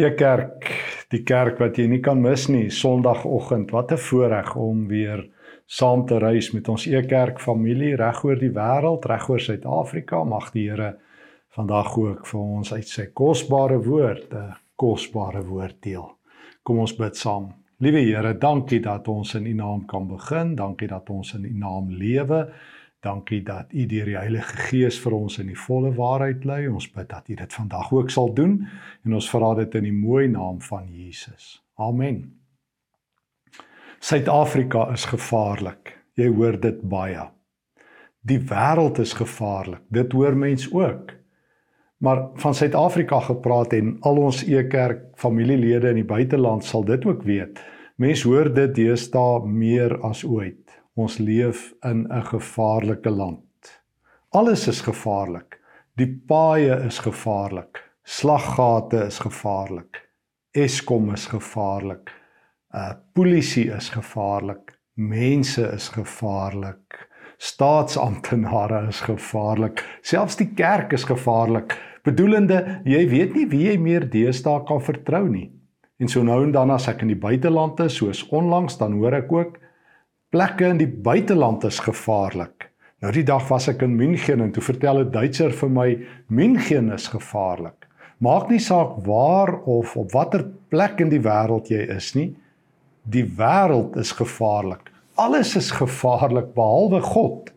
Ekerk, die kerk wat jy nie kan mis nie, Sondagoggend. Wat 'n voorreg om weer saam te reis met ons Ekerk familie regoor die wêreld, regoor Suid-Afrika. Mag die Here vandag ook vir ons uit sy kosbare woord, 'n kosbare woord deel. Kom ons bid saam. Liewe Here, dankie dat ons in U naam kan begin. Dankie dat ons in U naam lewe. Dankie dat U deur die Heilige Gees vir ons in die volle waarheid lei. Ons bid dat U dit vandag ook sal doen en ons vra dit in die mooi naam van Jesus. Amen. Suid-Afrika is gevaarlik. Jy hoor dit baie. Die wêreld is gevaarlik. Dit hoor mens ook. Maar van Suid-Afrika gepraat en al ons e-kerk familielede in die buiteland sal dit ook weet. Mens hoor dit deesdae meer as ooit. Ons leef in 'n gevaarlike land. Alles is gevaarlik. Die paaie is gevaarlik. Slaggate is gevaarlik. Eskom is gevaarlik. Uh polisie is gevaarlik. Mense is gevaarlik. Staatsamptenare is gevaarlik. Selfs die kerk is gevaarlik. Bedoelende, jy weet nie wie jy meer deesdae kan vertrou nie. En so nou en dan as ek in die buiteland is, soos onlangs, dan hoor ek ook plekke in die buiteland is gevaarlik. Nou die dag was ek in München en toe vertel 'n Duitser vir my München is gevaarlik. Maak nie saak waar of op watter plek in die wêreld jy is nie. Die wêreld is gevaarlik. Alles is gevaarlik behalwe God.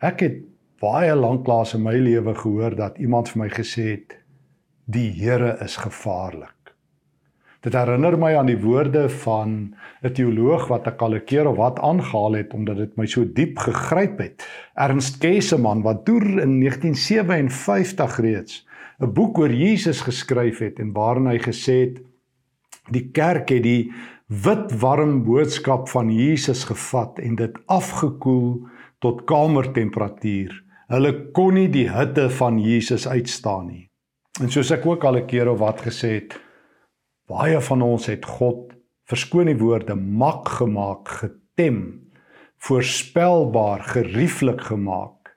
Ek het baie lanklaas in my lewe gehoor dat iemand vir my gesê het die Here is gevaarlik. Dit herinner my aan die woorde van 'n teoloog wat ek al 'n keer of wat aangehaal het omdat dit my so diep gegryp het. Ernst Kesselman wat deur in 1957 reeds 'n boek oor Jesus geskryf het en waarin hy gesê het die kerk het die wit warm boodskap van Jesus gevat en dit afgekoel tot kamertemperatuur. Hulle kon nie die hitte van Jesus uitstaan nie. En soos ek ook al 'n keer of wat gesê het, Baie van ons het God verskoon die woorde mak gemaak, getem, voorspelbaar, gerieflik gemaak.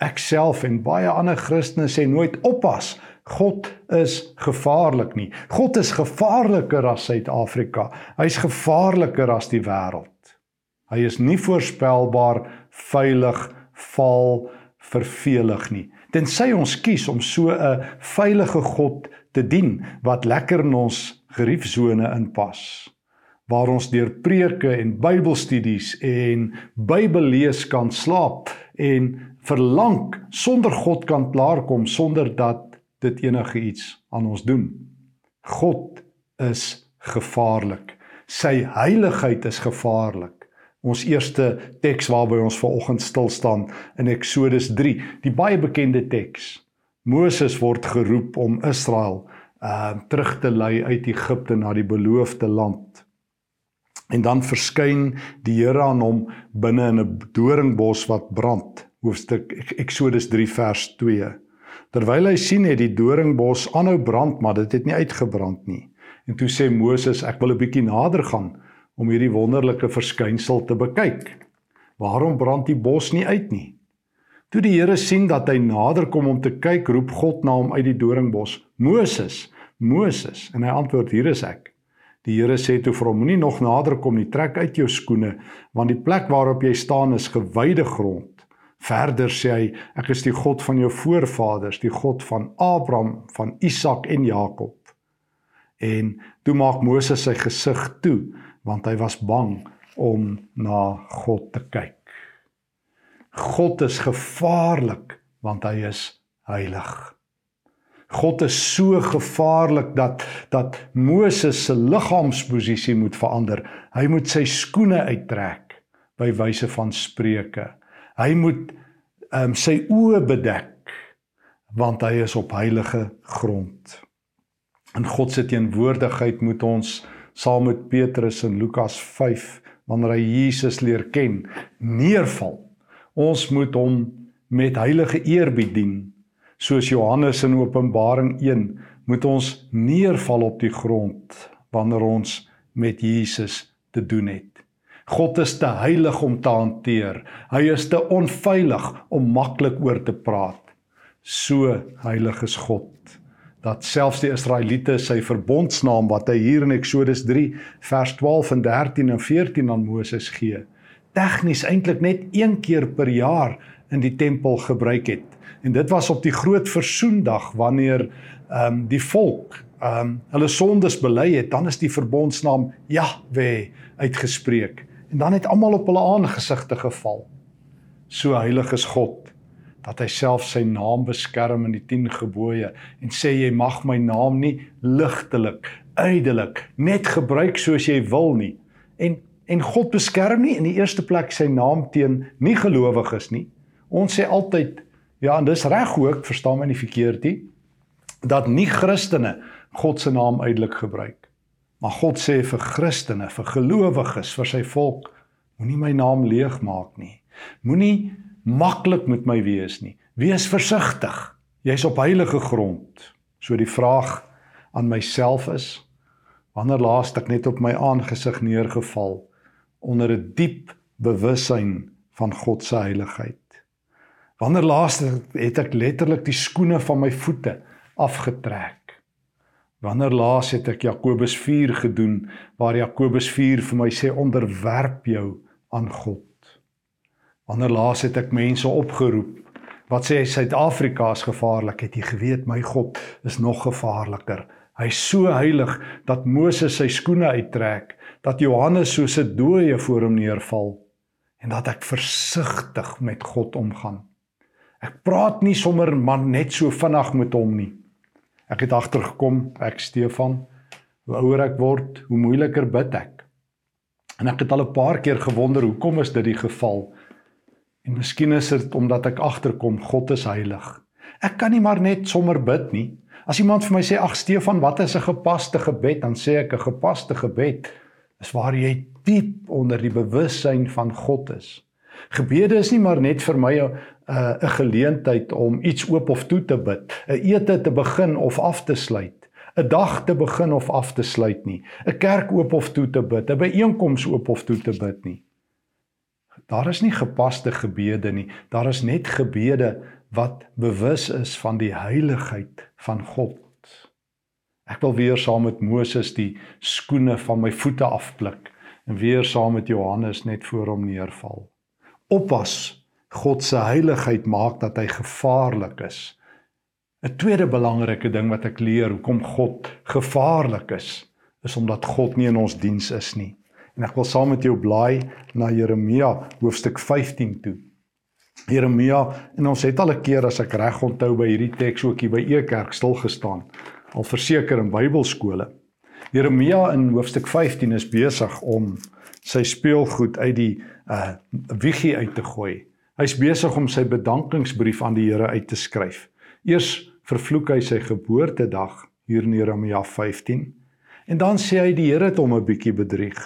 Ek self en baie ander Christene sê nooit oppas. God is gevaarlik nie. God is gevaarliker as Suid-Afrika. Hy's gevaarliker as die wêreld. Hy is nie voorspelbaar, veilig, val, vervelig nie. Tensy ons kies om so 'n veilige God te dien wat lekker in ons geriefsone inpas waar ons deur preke en Bybelstudies en Bybellees kan slaap en verlang sonder God kan klaarkom sonder dat dit enige iets aan ons doen. God is gevaarlik. Sy heiligheid is gevaarlik. Ons eerste teks waarby ons vanoggend stil staan in Eksodus 3, die baie bekende teks. Moses word geroep om Israel uh terug te lei uit Egipte na die beloofde land. En dan verskyn die Here aan hom binne in 'n doringbos wat brand. Hoofstuk Eksodus 3 vers 2. Terwyl hy sien het die doringbos aanhou brand, maar dit het nie uitgebrand nie. En toe sê Moses, ek wil 'n bietjie nader gaan om hierdie wonderlike verskynsel te bekyk. Waarom brand die bos nie uit nie? Toe die Here sien dat hy nader kom om te kyk, roep God na hom uit die doringbos: "Moses, Moses." En hy antwoord: "Hier is ek." Die Here sê toe vir hom: "Moenie nog nader kom nie, trek uit jou skoene, want die plek waarop jy staan is gewyde grond." Verder sê hy: "Ek is die God van jou voorvaders, die God van Abraham, van Isak en Jakob." En toe maak Moses sy gesig toe, want hy was bang om na God te kyk. God is gevaarlik want hy is heilig. God is so gevaarlik dat dat Moses se liggaamsposisie moet verander. Hy moet sy skoene uittrek by wyse van spreuke. Hy moet ehm um, sy oë bedek want hy is op heilige grond. In God se teenwoordigheid moet ons saam met Petrus in Lukas 5 wanneer hy Jesus leer ken, neerval Ons moet hom met heilige eerbied dien. Soos Johannes in Openbaring 1 moet ons neerval op die grond wanneer ons met Jesus te doen het. God is te heilig om te hanteer. Hy is te onveilig om maklik oor te praat. So heilig is God. dat selfs die Israeliete sy verbondsnaam wat hy hier in Eksodus 3 vers 12 en 13 en 14 aan Moses gee, tegnies eintlik net een keer per jaar in die tempel gebruik het. En dit was op die groot versoendag wanneer ehm um, die volk ehm um, hulle sondes bely het, dan is die verbondsnaam Jahwe uitgespreek. En dan het almal op hulle aangesigte geval. So heilig is God dat hy self sy naam beskerm in die 10 gebooie en sê jy mag my naam nie ligtelik, uitelik net gebruik soos jy wil nie. En en God beskerm nie in die eerste plek sy naam teen nie gelowiges nie. Ons sê altyd ja, en dis reg ook, verstaan my nie verkeerd nie, dat nie Christene God se naam uitelik gebruik. Maar God sê vir Christene, vir gelowiges, vir sy volk, moenie my naam leeg maak nie. Moenie maklik met my wees nie. Wees versigtig. Jy's op heilige grond. So die vraag aan myself is: wanneer laas ek net op my aangesig neergeval onder 'n die diep bewussyn van God se heiligheid? Wanneer laas het ek letterlik die skoene van my voete afgetrek? Wanneer laas het ek Jakobus 4 gedoen waar Jakobus 4 vir my sê onderwerp jou aan God? Wanneer laas het ek mense opgeroep wat sê Suid-Afrika is gevaarlik, het jy geweet my God is nog gevaarliker. Hy's so heilig dat Moses sy skoene uittrek, dat Johannes soos 'n dooie voor hom neerval en dat ek versigtig met God omgaan. Ek praat nie sommer man net so vinnig met hom nie. Ek het agtergekom, ek Stefan, hoe ouer ek word, hoe moeiliker bid ek. En ek het al 'n paar keer gewonder hoekom is dit die geval? En miskien is dit omdat ek agterkom God is heilig. Ek kan nie maar net sommer bid nie. As iemand vir my sê ag Stefan, wat is 'n gepaste gebed? Dan sê ek 'n gepaste gebed is waar jy diep onder die bewussyn van God is. Gebede is nie maar net vir my 'n uh, 'n geleentheid om iets oop of toe te bid, 'n ete te begin of af te sluit, 'n dag te begin of af te sluit nie, 'n kerk oop of toe te bid, 'n byeenkoms oop of toe te bid nie. Daar is nie gepaste gebede nie. Daar is net gebede wat bewus is van die heiligheid van God. Ek wil weer saam met Moses die skoene van my voete afpluk en weer saam met Johannes net voor hom neerval. Oppas, God se heiligheid maak dat hy gevaarlik is. 'n Tweede belangrike ding wat ek leer hoekom God gevaarlik is, is omdat God nie in ons diens is nie. En ek wil saam met jou blaai na Jeremia hoofstuk 15 toe. Jeremia en ons het al 'n keer as ek reg onthou by hierdie teks ook hier by Ekerk stil gestaan. Al verseker in Bybelskole. Jeremia in hoofstuk 15 is besig om sy speelgoed uit die uh wiegie uit te gooi. Hy's besig om sy bedankingsbrief aan die Here uit te skryf. Eers vervloek hy sy geboortedag hier in Jeremia 15 en dan sê hy die Here het hom 'n bietjie bedrieg.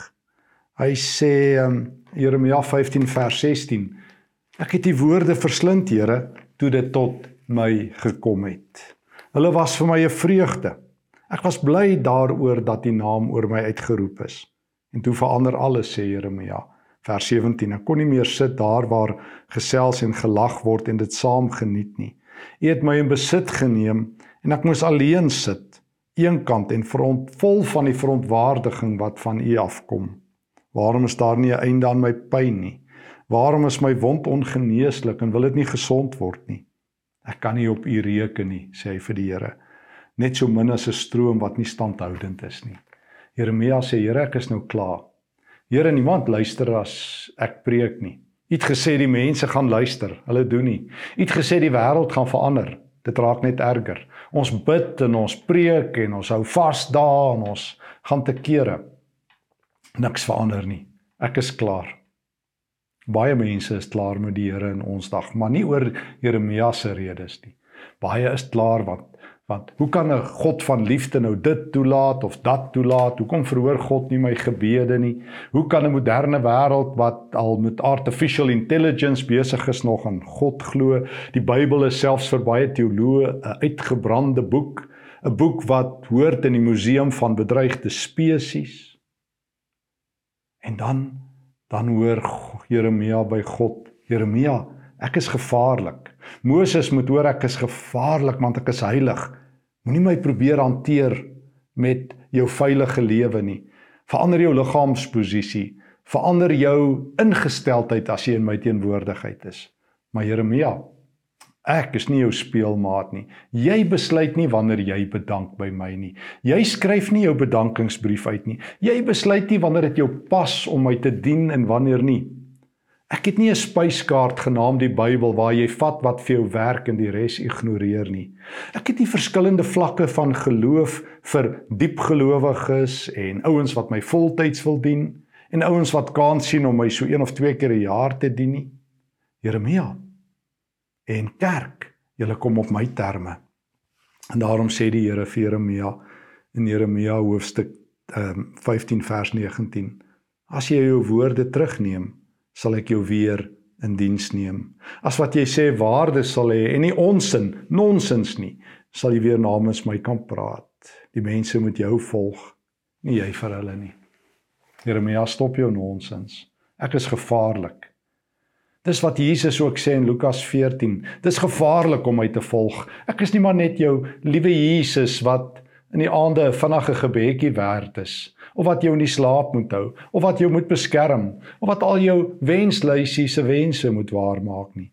Hy sê um, Jeremia 15 vers 16 Ek het die woorde verslind Here toe dit tot my gekom het. Hulle was vir my 'n vreugde. Ek was bly daaroor dat die naam oor my uitgeroep is. En toe verander alles sê Jeremia vers 17 Ek kon nie meer sit daar waar gesels en gelag word en dit saam geniet nie. U het my in besit geneem en ek moes alleen sit eenkant en front vol van die verontwaardiging wat van u afkom. Waarom is daar nie 'n einde aan my pyn nie? Waarom is my wond ongeneeslik en wil dit nie gesond word nie? Ek kan nie op u reken nie, sê hy vir die Here. Net so min as 'n stroom wat nie standhoudend is nie. Jeremia sê, Here, ek is nou klaar. Here, niemand luister as ek preek nie. U het gesê die mense gaan luister, hulle doen nie. U het gesê die wêreld gaan verander. Dit raak net erger. Ons bid en ons preek en ons hou vas daar en ons gaan te kere niks verander nie. Ek is klaar. Baie mense is klaar met die Here in ons dag, maar nie oor Jeremia se redes nie. Baie is klaar want want hoe kan 'n God van liefde nou dit toelaat of dat toelaat? Hoekom verhoor God nie my gebede nie? Hoe kan 'n moderne wêreld wat al met artificial intelligence besig is nog aan God glo? Die Bybel is selfs vir baie teoloë 'n uitgebrande boek, 'n boek wat hoort in die museum van bedreigde spesies. En dan dan hoor Jeremia by God, Jeremia, ek is gevaarlik. Moses moet hoor ek is gevaarlik want ek is heilig. Moenie my probeer hanteer met jou veilige lewe nie. Verander jou liggaamsposisie, verander jou ingesteldheid as jy in my teenwoordigheid is. Maar Jeremia, ek is nie jou speelmaat nie. Jy besluit nie wanneer jy bedank by my nie. Jy skryf nie jou bedankingsbrief uit nie. Jy besluit nie wanneer dit jou pas om my te dien en wanneer nie. Ek het nie 'n spyskaart genaamd die Bybel waar jy vat wat vir jou werk en die res ignoreer nie. Ek het nie verskillende vlakke van geloof vir diep gelowiges en ouens wat my voltyds wil dien en ouens wat kans sien om my so een of twee keer 'n jaar te dien nie. Jeremia en kerk, julle kom op my terme. En daarom sê die Here vir Jeremia in Jeremia hoofstuk um, 15 vers 19: As jy jou woorde terugneem, sal ek jou weer in diens neem. As wat jy sê waarde sal hê en nie onsin, nonsens nie, sal jy weer namens my kan praat. Die mense moet jou volg, nie jy vir hulle nie. Jeremia, stop jou nonsens. Ek is gevaarlik. Dis wat Jesus ook sê in Lukas 14. Dis gevaarlik om my te volg. Ek is nie maar net jou liewe Jesus wat in die aande 'n vinnige gebedjie werd is of wat jou in die slaap moet hou of wat jou moet beskerm of wat al jou wenslysie se wense moet waarmaak nie.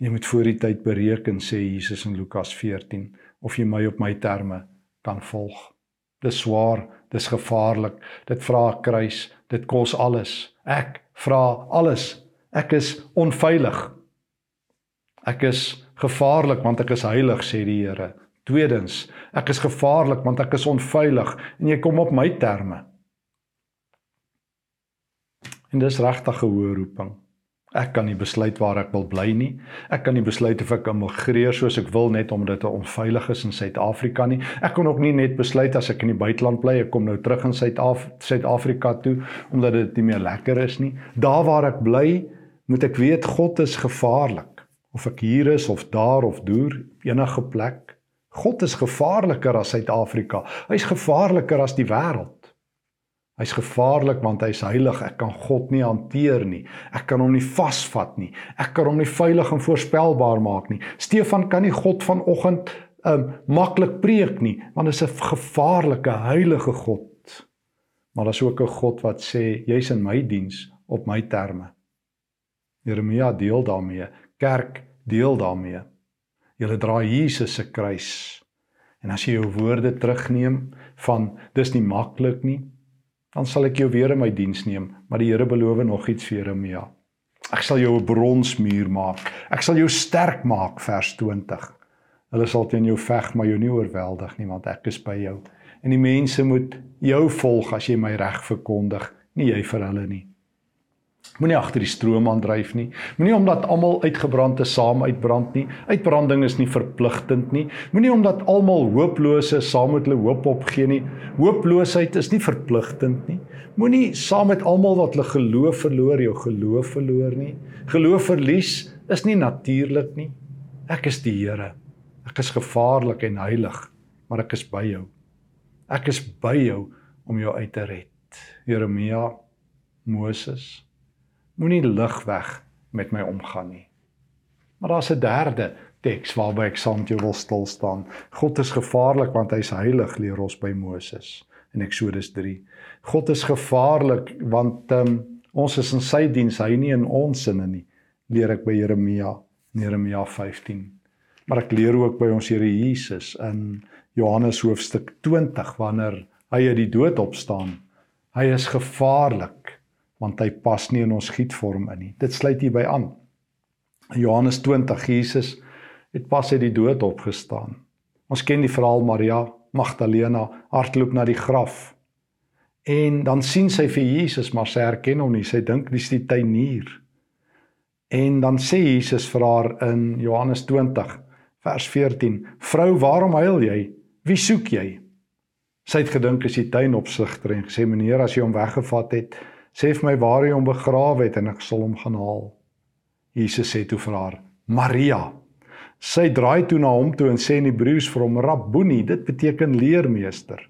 Jy moet voor die tyd bereken sê Jesus in Lukas 14 of jy my op my terme kan volg. Dis swaar, dis gevaarlik. Dit vra 'n kruis, dit kos alles. Ek vra alles. Ek is onveilig. Ek is gevaarlik want ek is heilig sê die Here. Tweedens, ek is gevaarlik want ek is onveilig en jy kom op my terme. En dis regtig 'n hoë roeping. Ek kan nie besluit waar ek wil bly nie. Ek kan nie besluit of ek immigreer soos ek wil net omdat dit onveilig is in Suid-Afrika nie. Ek kan ook nie net besluit as ek in die buiteland bly, ek kom nou terug in Suid-Afrika toe omdat dit nie meer lekker is nie. Daar waar ek bly, moet ek weet God is gevaarlik. Of ek hier is of daar of deur enige plek, God is gevaarliker as Suid-Afrika. Hy's gevaarliker as die wêreld. Hy's gevaarlik want hy's heilig. Ek kan God nie hanteer nie. Ek kan hom nie vasvat nie. Ek kan hom nie veilig en voorspelbaar maak nie. Stefan kan nie God vanoggend um maklik preek nie want dit is 'n gevaarlike heilige God. Maar daar's ook 'n God wat sê jy's in my diens op my terme. Jeremia deel daarmee. Kerk deel daarmee. Julle dra Jesus se kruis. En as jy jou woorde terugneem van dis nie maklik nie, dan sal ek jou weer in my diens neem, maar die Here beloof nog iets vir Jeremia. Ek sal jou 'n bronsmuur maak. Ek sal jou sterk maak vers 20. Hulle sal teen jou veg, maar jou nie oorweldig nie, want ek is by jou. En die mense moet jou volg as jy my reg verkondig, nie jy vir hulle nie. Moenie agter die stroom aandryf nie. Moenie omdat almal uitgebrand is saam uitbrand nie. Uitbranding is nie verpligtend nie. Moenie omdat almal hooploos is saam met hulle hoop opgee nie. Hooploosheid is nie verpligtend nie. Moenie saam met almal wat hulle geloof verloor jou geloof verloor nie. Geloof verlies is nie natuurlik nie. Ek is die Here. Ek is gevaarlik en heilig, maar ek is by jou. Ek is by jou om jou uit te red. Jeremia Moses moenie lig weg met my omgaan nie. Maar daar's 'n derde teks waarby ek saam met jou wil stil staan. God is gevaarlik want hy's heilig, leer ons by Moses in Eksodus 3. God is gevaarlik want um, ons is in sy diens, hy nie in ons sinne nie, leer ek by Jeremia, Jeremia 15. Maar ek leer ook by ons Here Jesus in Johannes hoofstuk 20 wanneer hy uit die dood opstaan. Hy is gevaarlik want hy pas nie in ons gietvorm in nie. Dit sluit hierby aan. Johannes 20 Jesus het pas uit die dood opgestaan. Ons ken die verhaal Maria Magdalena hardloop na die graf. En dan sien sy vir Jesus, maar sy herken hom nie. Sy dink dis die tuinier. En dan sê Jesus vir haar in Johannes 20 vers 14: "Vrou, waarom huil jy? Wie soek jy?" Sy het gedink is die tuinopsigter en gesê: "Meneer, as jy hom weggevat het, sê vir my waar hy hom begrawe het en ek sal hom gaan haal. Jesus sê toe vir haar: Maria. Sy draai toe na hom toe en sê in Hebreëus vir hom Rabboni, dit beteken leermeester.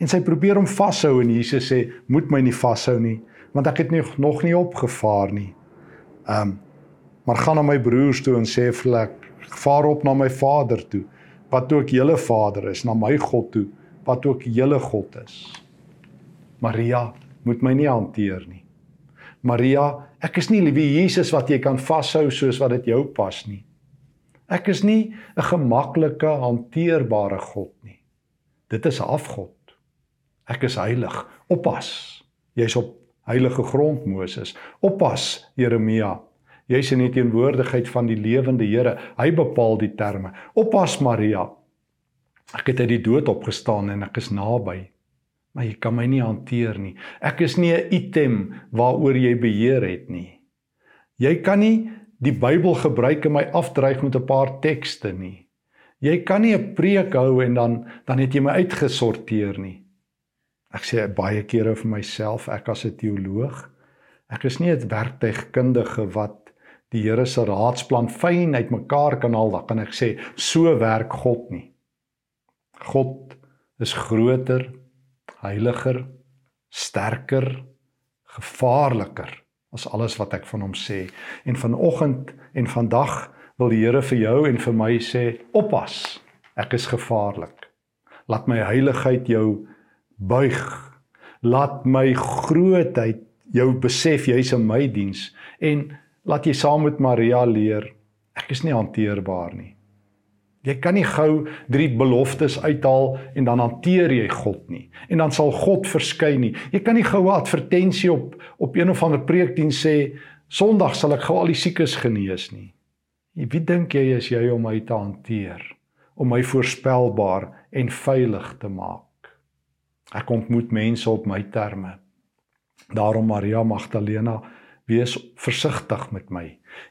En sy probeer hom vashou en Jesus sê: "Moet my nie vashou nie, want ek het nie, nog nie opgevaar nie." Ehm um, maar gaan na my broers toe en sê vir hulle: "Vaar op na my Vader toe, wat ook julle Vader is, na my God toe, wat ook julle God is. Maria moet my nie hanteer nie. Maria, ek is nie liewe Jesus wat jy kan vashou soos wat dit jou pas nie. Ek is nie 'n gemaklike hanteerbare God nie. Dit is 'n afgod. Ek is heilig. Oppas. Jy's op heilige grond Moses. Oppas Jeremia. Jy's in die teenwoordigheid van die lewende Here. Hy bepaal die terme. Oppas Maria. Ek het uit die dood opgestaan en ek is naby. Maar jy kan my nie hanteer nie. Ek is nie 'n item waaroor jy beheer het nie. Jy kan nie die Bybel gebruik en my afdreig met 'n paar tekste nie. Jy kan nie 'n preek hou en dan dan het jy my uitgesorteer nie. Ek sê baie kere vir myself, ek as 'n teoloog, ek is nie 'n werktuigkundige wat die Here se raadsplan fyn uitmekaar kan haal, dan kan ek sê so werk God nie. God is groter, heiliger, sterker, gevaarliker as alles wat ek van hom sê. En vanoggend en vandag wil die Here vir jou en vir my sê: "Oppas. Ek is gevaarlik. Laat my heiligheid jou buig. Laat my grootheid jou besef jy's in my diens en laat jy saam met Maria leer ek is nie hanteerbaar nie. Jy kan nie gou drie beloftes uithaal en dan hanteer jy God nie. En dan sal God verskyn nie. Jy kan nie gou 'n advertensie op op een of ander preekdiens sê Sondag sal ek gou al die siekes genees nie. Wie dink jy is jy om my te hanteer? Om my voorspelbaar en veilig te maak. Ek ontmoet mense op my terme. Daarom Maria Magdalena wees versigtig met my.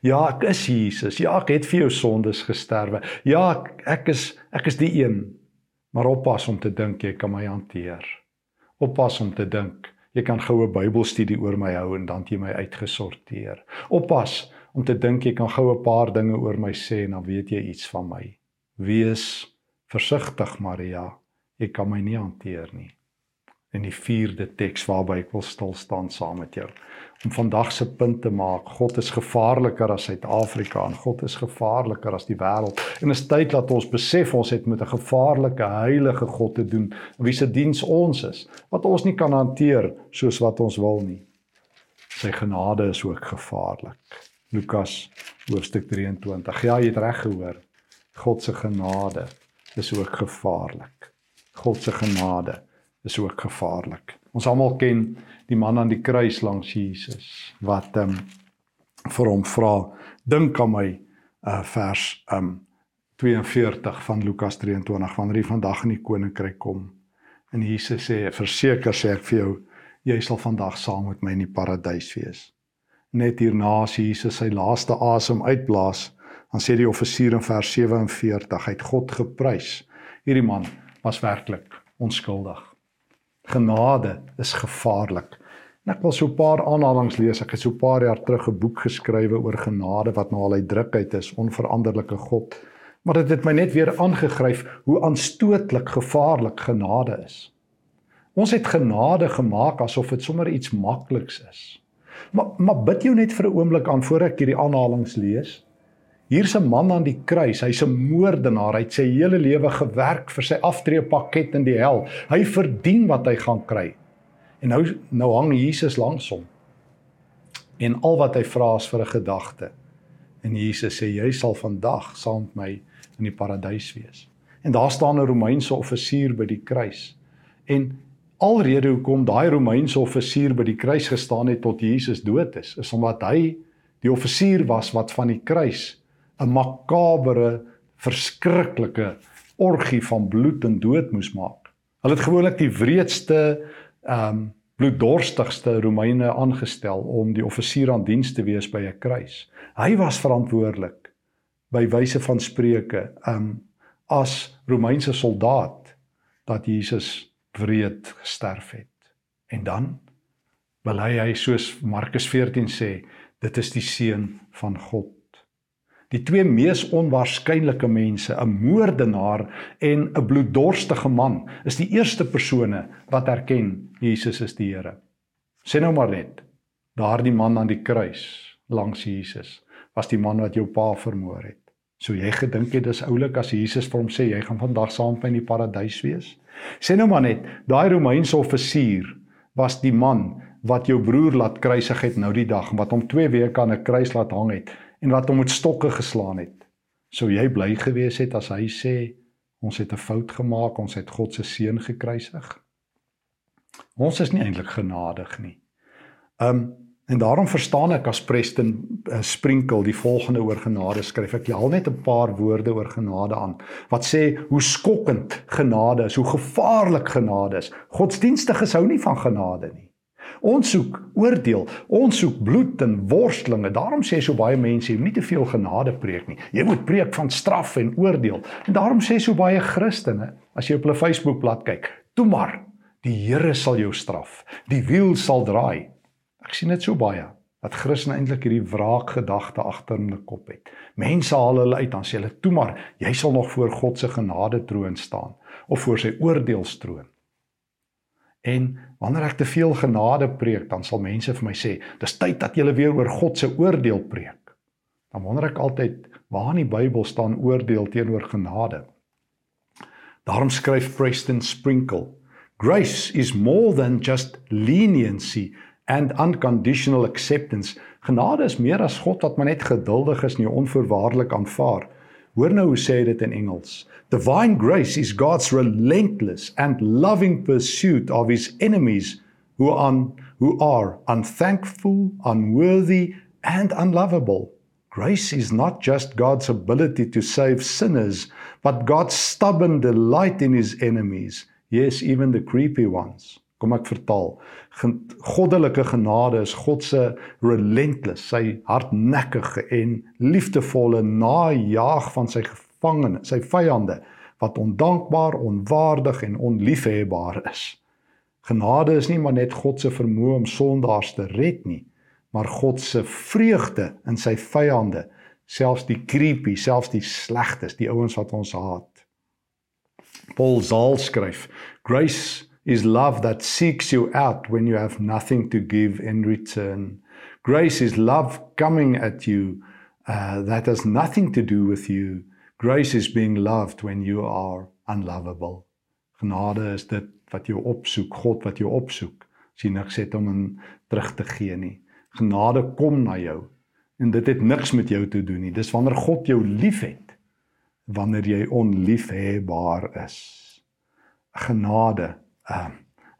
Ja, ek is Jesus. Ja, ek het vir jou sondes gesterwe. Ja, ek, ek is ek is die een. Maar oppas om te dink jy kan my hanteer. Oppas om te dink jy kan goue Bybelstudie oor my hou en dan jy my uitgesorteer. Oppas om te dink jy kan goue 'n paar dinge oor my sê en dan weet jy iets van my. Wees versigtig, Maria. Jy kan my nie hanteer nie in die vierde teks waarby ek wil stil staan saam met jou. Om vandag se punt te maak God is gevaarliker as Suid-Afrika en God is gevaarliker as die wêreld. En is tyd dat ons besef ons het met 'n gevaarlike heilige God te doen wie se diens ons is wat ons nie kan hanteer soos wat ons wil nie. Sy genade is ook gevaarlik. Lukas hoofstuk 23 ja jy het reg gehoor. God se genade is ook gevaarlik. God se genade is ook gevaarlik. Ons almal ken die man aan die kruis langs Jesus wat ehm um, vir hom vra dink aan my uh vers ehm um, 42 van Lukas 23 wanneer hy vandag in die koninkryk kom. En Jesus sê verseker sê ek vir jou jy sal vandag saam met my in die paradys wees. Net hierna as Jesus sy laaste asem uitblaas, dan sê die offisier in vers 47 hy het God geprys. Hierdie man was werklik onskuldig. Genade is gevaarlik. En ek wil so 'n paar aanhalinge lees. Ek het so 'n paar jaar terug 'n boek geskrywe oor genade wat nou al uit druk uit is, onveranderlike God. Maar dit het my net weer aangegryp hoe aanstootlik gevaarlik genade is. Ons het genade gemaak asof dit sommer iets makliks is. Maar maar bid jou net vir 'n oomblik aan voor ek hierdie aanhalinge lees. Hier's 'n man aan die kruis. Hy's 'n moordenaar. Hy het sy hele lewe gewerk vir sy aftreepakket in die hel. Hy verdien wat hy gaan kry. En nou nou hang Jesus langs hom. En al wat hy vra is vir 'n gedagte. En Jesus sê jy sal vandag saam met my in die paradys wees. En daar staan 'n Romeinse offisier by die kruis. En alrede hoekom daai Romeinse offisier by die kruis gestaan het tot Jesus dood is, is omdat hy die offisier was wat van die kruis 'n makabere, verskriklike orgie van bloed en dood moes maak. Hulle het gewoonlik die wreedste ehm um, bloeddorstigste Romeine aangestel om die offisier aan diens te wees by 'n kruis. Hy was verantwoordelik by wyse van spreuke ehm um, as Romeinse soldaat dat Jesus wreed gesterf het. En dan wil hy hy soos Markus 14 sê, dit is die seun van God die twee mees onwaarskynlike mense, 'n moordenaar en 'n bloeddorstige man, is die eerste persone wat erken Jesus is die Here. Sê nou maar net, daardie man aan die kruis langs Jesus was die man wat jou pa vermoor het. So jy gedink jy dis oulik as Jesus vir hom sê jy gaan vandag saam met my in die paradys wees? Sê nou maar net, daai Romeinse offisier was die man wat jou broer laat kruisig het nou die dag wat hom 2 weke aan 'n kruis laat hang het en wat hom met stokke geslaan het. Sou jy bly gewees het as hy sê ons het 'n fout gemaak, ons het God se seun gekruisig? Ons is nie eintlik genadig nie. Um En daarom verstaan ek as Preston uh, Sprinkle die volgende oor genade skryf. Ek haal net 'n paar woorde oor genade aan wat sê hoe skokkend genade is, hoe gevaarlik genade is. Godsdienstiges hou nie van genade nie. Ons soek oordeel, ons soek bloed en worstelinge. Daarom sê so baie mense jy moet nie te veel genade preek nie. Jy moet preek van straf en oordeel. En daarom sê so baie Christene, as jy op hulle Facebook-blad kyk, toe maar, die Here sal jou straf. Die wiel sal draai. Ek sien dit so baie dat Christene eintlik hierdie wraakgedagte agter in hulle kop het. Mense haal hulle uit dan sê hulle toe maar jy sal nog voor God se genade troon staan of voor sy oordeelstroon. En wanneer ek te veel genade preek, dan sal mense vir my sê, "Dis tyd dat jy weer oor God se oordeel preek." Dan wonder ek altyd, waar in die Bybel staan oordeel teenoor genade? Daarom skryf Preston Sprinkle, "Grace is more than just leniency and unconditional acceptance. Genade is meer as God wat maar net geduldig is en jou onvoorwaardelik aanvaar. Hoor nou hoe sê dit in Engels. Divine grace is God's relentless and loving pursuit of his enemies who are who are unthankful, unworthy and unlovable. Grace is not just God's ability to save sinners, but God's stubborn delight in his enemies, yes, even the creepy ones. Kom ek vertaal. Goddelike genade is God se relentless, sy hardnekkige en liefdevolle najaag van sy gevangene, sy vyande wat ondankbaar, onwaardig en onliefhebbaar is. Genade is nie maar net God se vermoë om sondaars te red nie, maar God se vreugde in sy vyande, selfs die creepy, selfs die slegtes, die ouens wat ons haat. Paul Zaal skryf, grace is love that seeks you out when you have nothing to give in return. Grace is love coming at you uh, that has nothing to do with you. Grace is being loved when you are unlovable. Genade is dit wat jou opsoek, God wat jou opsoek. As jy niks het om in terug te gee nie. Genade kom na jou en dit het niks met jou te doen nie. Dis wanneer God jou liefhet wanneer jy onliefhebbaar is. Genade uh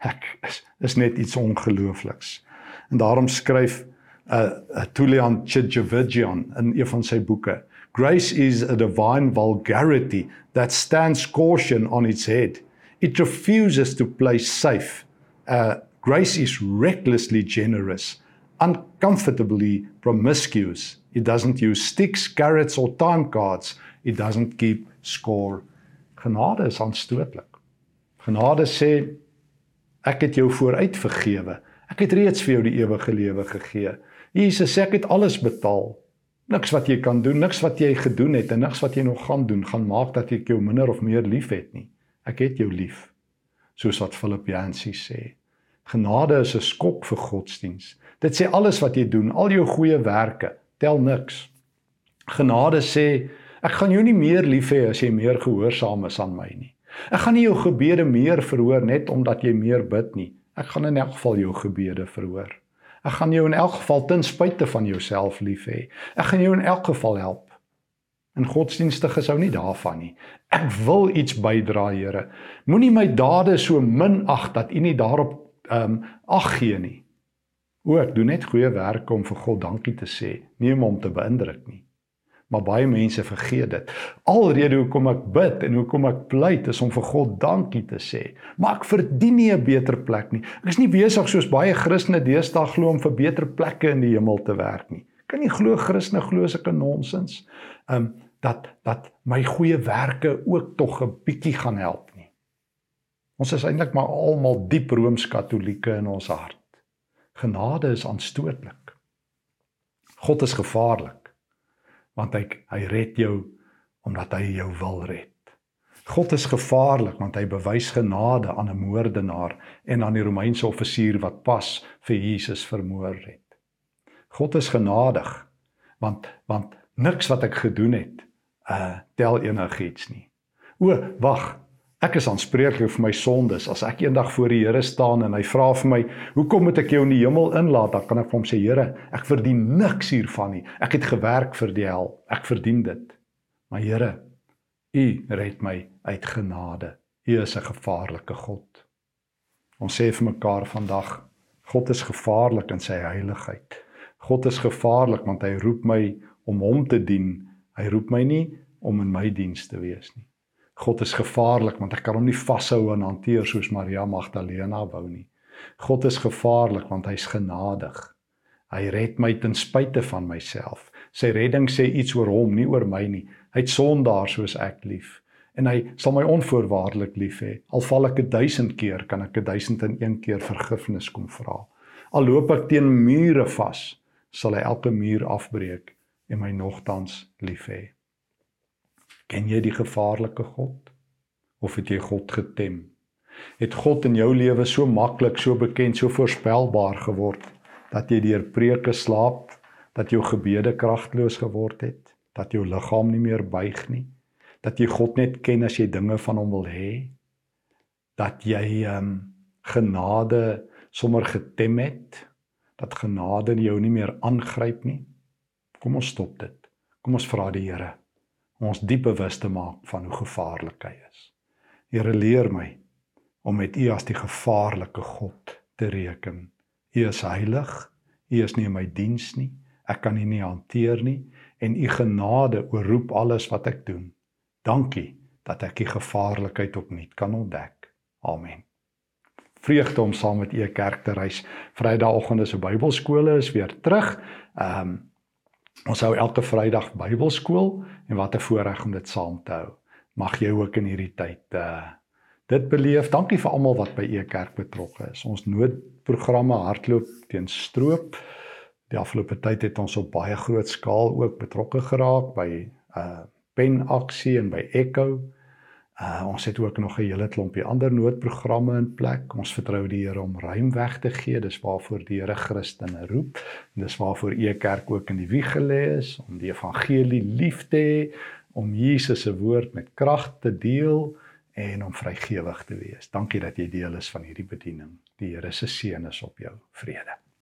ek is, is net iets ongeloofliks. En daarom skryf uh, uh Tulian Chijevigian in een van sy boeke, Grace is a divine vulgarity that stands caution on its head. It refuses to play safe. Uh grace is recklessly generous, uncomfortably promiscuous. It doesn't use sticks, carrots or time cards. It doesn't keep score. Genade is aanstootlik. Genade sê ek het jou vooruit vergewe. Ek het reeds vir jou die ewige lewe gegee. Jesus sê ek het alles betaal. Niks wat jy kan doen, niks wat jy gedoen het en niks wat jy nog gaan doen gaan maak dat ek jou minder of meer liefhet nie. Ek het jou lief. Soos wat Filippense sê. Genade is 'n skok vir godsdiens. Dit sê alles wat jy doen, al jou goeie werke, tel niks. Genade sê ek gaan jou nie meer lief hê as jy meer gehoorsaam is aan my nie. Ek gaan nie jou gebede meer verhoor net omdat jy meer bid nie. Ek gaan in elk geval jou gebede verhoor. Ek gaan jou in elk geval ten spyte van jouself lief hê. Ek gaan jou in elk geval help. En godsdienstige sou nie daarvan nie. Ek wil iets bydra, Here. Moenie my dade so minag dat U nie daarop ehm um, ag gee nie. O, ek doen net goeie werk om vir God dankie te sê, nie om hom te beïndruk nie. Maar baie mense vergeet dit. Alrede hoekom ek bid en hoekom ek pleit is om vir God dankie te sê. Maar ek verdien nie 'n beter plek nie. Ek is nie besig soos baie Christene deesdae glo om vir beter plekke in die hemel te werk nie. Kan jy glo Christene glo sulke nonsens? Um dat dat my goeie werke ook tog 'n bietjie gaan help nie. Ons is eintlik maar almal diep rooms-katolieke in ons hart. Genade is aanstootlik. God is gevaarlik want hy hy red jou omdat hy jou wil red. God is gevaarlik want hy bewys genade aan 'n moordenaar en aan die Romeinse offisier wat pas vir Jesus vermoor het. God is genadig want want niks wat ek gedoen het uh tel enigiets nie. O, wag. Ek is aanspreeklik vir my sondes. As ek eendag voor die Here staan en hy vra vir my, "Hoekom moet ek jou in die hemel inlaat?" dan kan ek vir hom sê, "Here, ek verdien niks hiervan nie. Ek het gewerk vir die hel. Ek verdien dit." Maar Here, U red my uit genade. U is 'n gevaarlike God. Ons sê vir mekaar vandag, God is gevaarlik in sy heiligheid. God is gevaarlik want hy roep my om hom te dien. Hy roep my nie om in my diens te wees nie. God is gevaarlik want ek kan hom nie vashou en hanteer soos Maria Magdalena wou nie. God is gevaarlik want hy's genadig. Hy red my ten spyte van myself. Sy redding sê iets oor hom, nie oor my nie. Hy't sondaar soos ek lief en hy sal my onvoorwaardelik lief hê. Al val ek 1000 keer, kan ek 1001 keer vergifnis kom vra. Al loop ek teen mure vas, sal hy elke muur afbreek en my nogtans lief hê. Ken jy die gevaarlike God of het jy God getem? Het God in jou lewe so maklik, so bekend, so voorspelbaar geword dat jy deur preke slaap, dat jou gebede kragteloos geword het, dat jou liggaam nie meer buig nie, dat jy God net ken as jy dinge van hom wil hê, dat jy ehm um, genade sommer getem het, dat genade jou nie meer aangryp nie. Kom ons stop dit. Kom ons vra die Here ons diep bewus te maak van hoe gevaarlik hy is. Here leer my om met U as die gevaarlike God te reken. U is heilig. U is nie in my diens nie. Ek kan U nie hanteer nie en U genade oorroep alles wat ek doen. Dankie dat ek die gevaarlikheid opnuut kan ontdek. Amen. Vreugde om saam met u kerk te reis. Vrydagoggende se Bybelskole is weer terug. Ehm um, ons hou elke Vrydag Bybelskool en wat 'n voorreg om dit saam te hou. Mag jy ook in hierdie tyd uh dit beleef. Dankie vir almal wat by u kerk betrokke is. Ons noodprogramme hardloop teen stroop. Die afgelope tyd het ons op baie groot skaal ook betrokke geraak by uh pen aksie en by Echo. Uh ons het ook nog 'n hele klompie ander noodprogramme in plek. Ons vertrou die Here om ruim weg te gee. Dis waarvoor die Here Christene roep. En dis waarvoor u kerk ook in die wieg gelê is om die evangelie lief te hê, om Jesus se woord met krag te deel en om vrygewig te wees. Dankie dat jy deel is van hierdie bediening. Die Here se seën is op jou. Vrede.